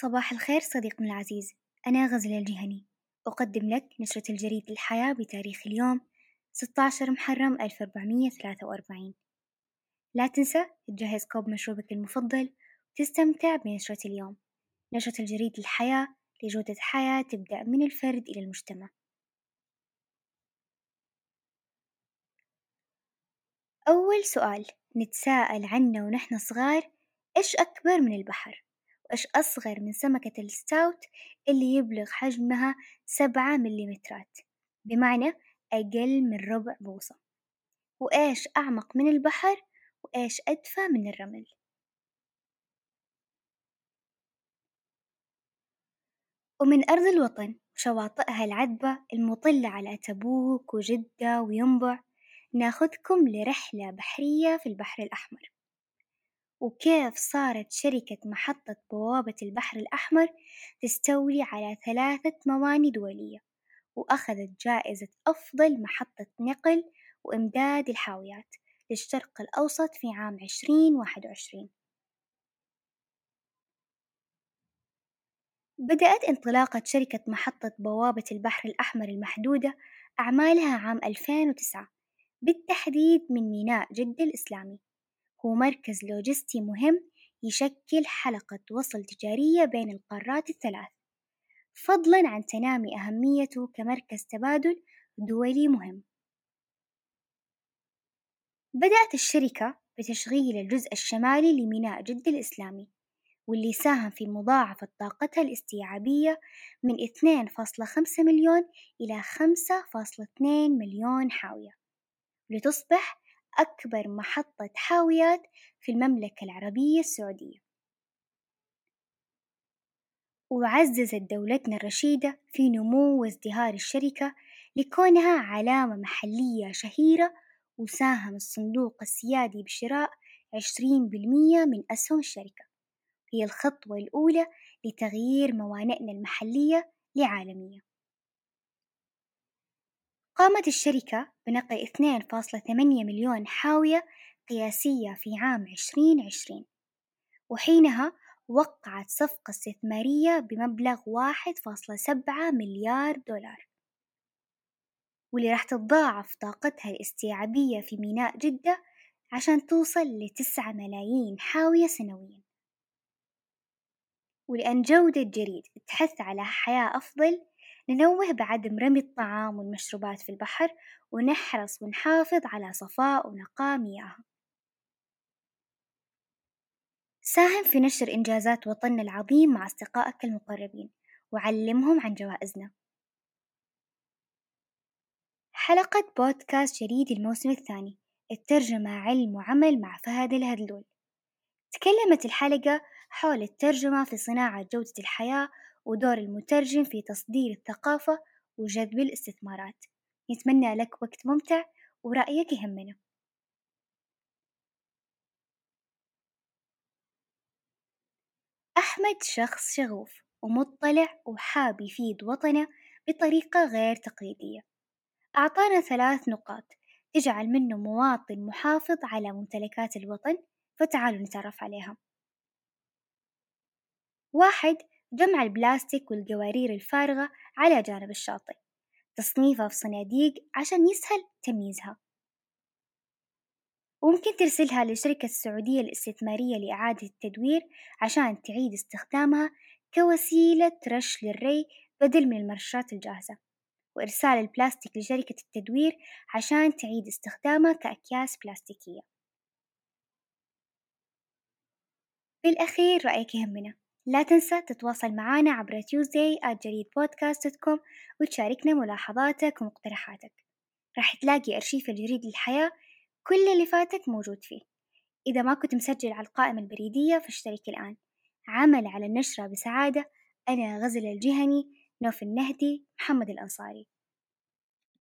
صباح الخير صديقنا العزيز. أنا غزلة الجهني. أقدم لك نشرة الجريد الحياة بتاريخ اليوم 16 محرم 1443 لا تنسى تجهز كوب مشروبك المفضل وتستمتع بنشرة اليوم. نشرة الجريد الحياة لجودة حياة تبدأ من الفرد إلى المجتمع. أول سؤال. نتساءل عنه ونحن صغار إيش أكبر من البحر؟ أصغر من سمكة الستاوت اللي يبلغ حجمها سبعة مليمترات بمعنى أقل من ربع بوصة. وإيش أعمق من البحر؟ وإيش أدفى من الرمل؟ ومن أرض الوطن وشواطئها العذبة المطلة على تبوك وجدة وينبع ناخذكم لرحلة بحرية في البحر الأحمر. وكيف صارت شركة محطة بوابة البحر الأحمر تستولي على ثلاثة مواني دولية وأخذت جائزة أفضل محطة نقل وإمداد الحاويات للشرق الأوسط في عام عشرين واحد وعشرين. بدأت انطلاقة شركة محطة بوابة البحر الأحمر المحدودة أعمالها عام 2009 بالتحديد من ميناء جدة الإسلامي. هو مركز لوجستي مهم يشكل حلقة وصل تجارية بين القارات الثلاث. فضلا عن تنامي أهميته كمركز تبادل دولي مهم. بدأت الشركة بتشغيل الجزء الشمالي لميناء جدة الإسلامي واللي ساهم في مضاعفة طاقتها الاستيعابية من 2.5 مليون إلى 5.2 مليون حاوية. لتصبح أكبر محطة حاويات في المملكة العربية السعودية. وعززت دولتنا الرشيدة في نمو وازدهار الشركة لكونها علامة محلية شهيرة وساهم الصندوق السيادي بشراء عشرين بالمية من أسهم الشركة. هي الخطوة الأولى لتغيير موانئنا المحلية لعالمية. قامت الشركة بنقل 2.8 مليون حاوية قياسية في عام 2020 وحينها وقعت صفقة استثمارية بمبلغ 1.7 مليار دولار. واللي راح تتضاعف طاقتها الاستيعابية في ميناء جدة عشان توصل لتسعة ملايين حاوية سنويا. ولأن جودة جريد تحث على حياة أفضل ننوه بعدم رمي الطعام والمشروبات في البحر ونحرص ونحافظ على صفاء ونقاء مياهه ساهم في نشر إنجازات وطننا العظيم مع أصدقائك المقربين وعلمهم عن جوائزنا. حلقة بودكاست جريد الموسم الثاني الترجمة علم وعمل مع فهد الهذلول تكلمت الحلقة حول الترجمة في صناعة جودة الحياة ودور المترجم في تصدير الثقافة وجذب الاستثمارات. نتمنى لك وقت ممتع ورأيك يهمنا. أحمد شخص شغوف ومطلع وحاب يفيد وطنه بطريقة غير تقليدية. أعطانا ثلاث نقاط تجعل منه مواطن محافظ على ممتلكات الوطن فتعالوا نتعرف عليها. واحد جمع البلاستيك والقوارير الفارغة على جانب الشاطئ. تصنيفها في صناديق عشان يسهل تمييزها. وممكن ترسلها للشركة السعودية الاستثمارية لإعادة التدوير عشان تعيد استخدامها كوسيلة رش للري بدل من المرشات الجاهزة. وإرسال البلاستيك لشركة التدوير عشان تعيد استخدامها كأكياس بلاستيكية. بالأخير رأيك يهمنا. لا تنسى تتواصل معنا عبر tuesday@jaridpodcast.com وتشاركنا ملاحظاتك ومقترحاتك. راح تلاقي أرشيف الجريد للحياة كل اللي فاتك موجود فيه. إذا ما كنت مسجل على القائمة البريدية فاشترك الآن. عمل على النشرة بسعادة. أنا غزل الجهني نوف النهدي محمد الأنصاري.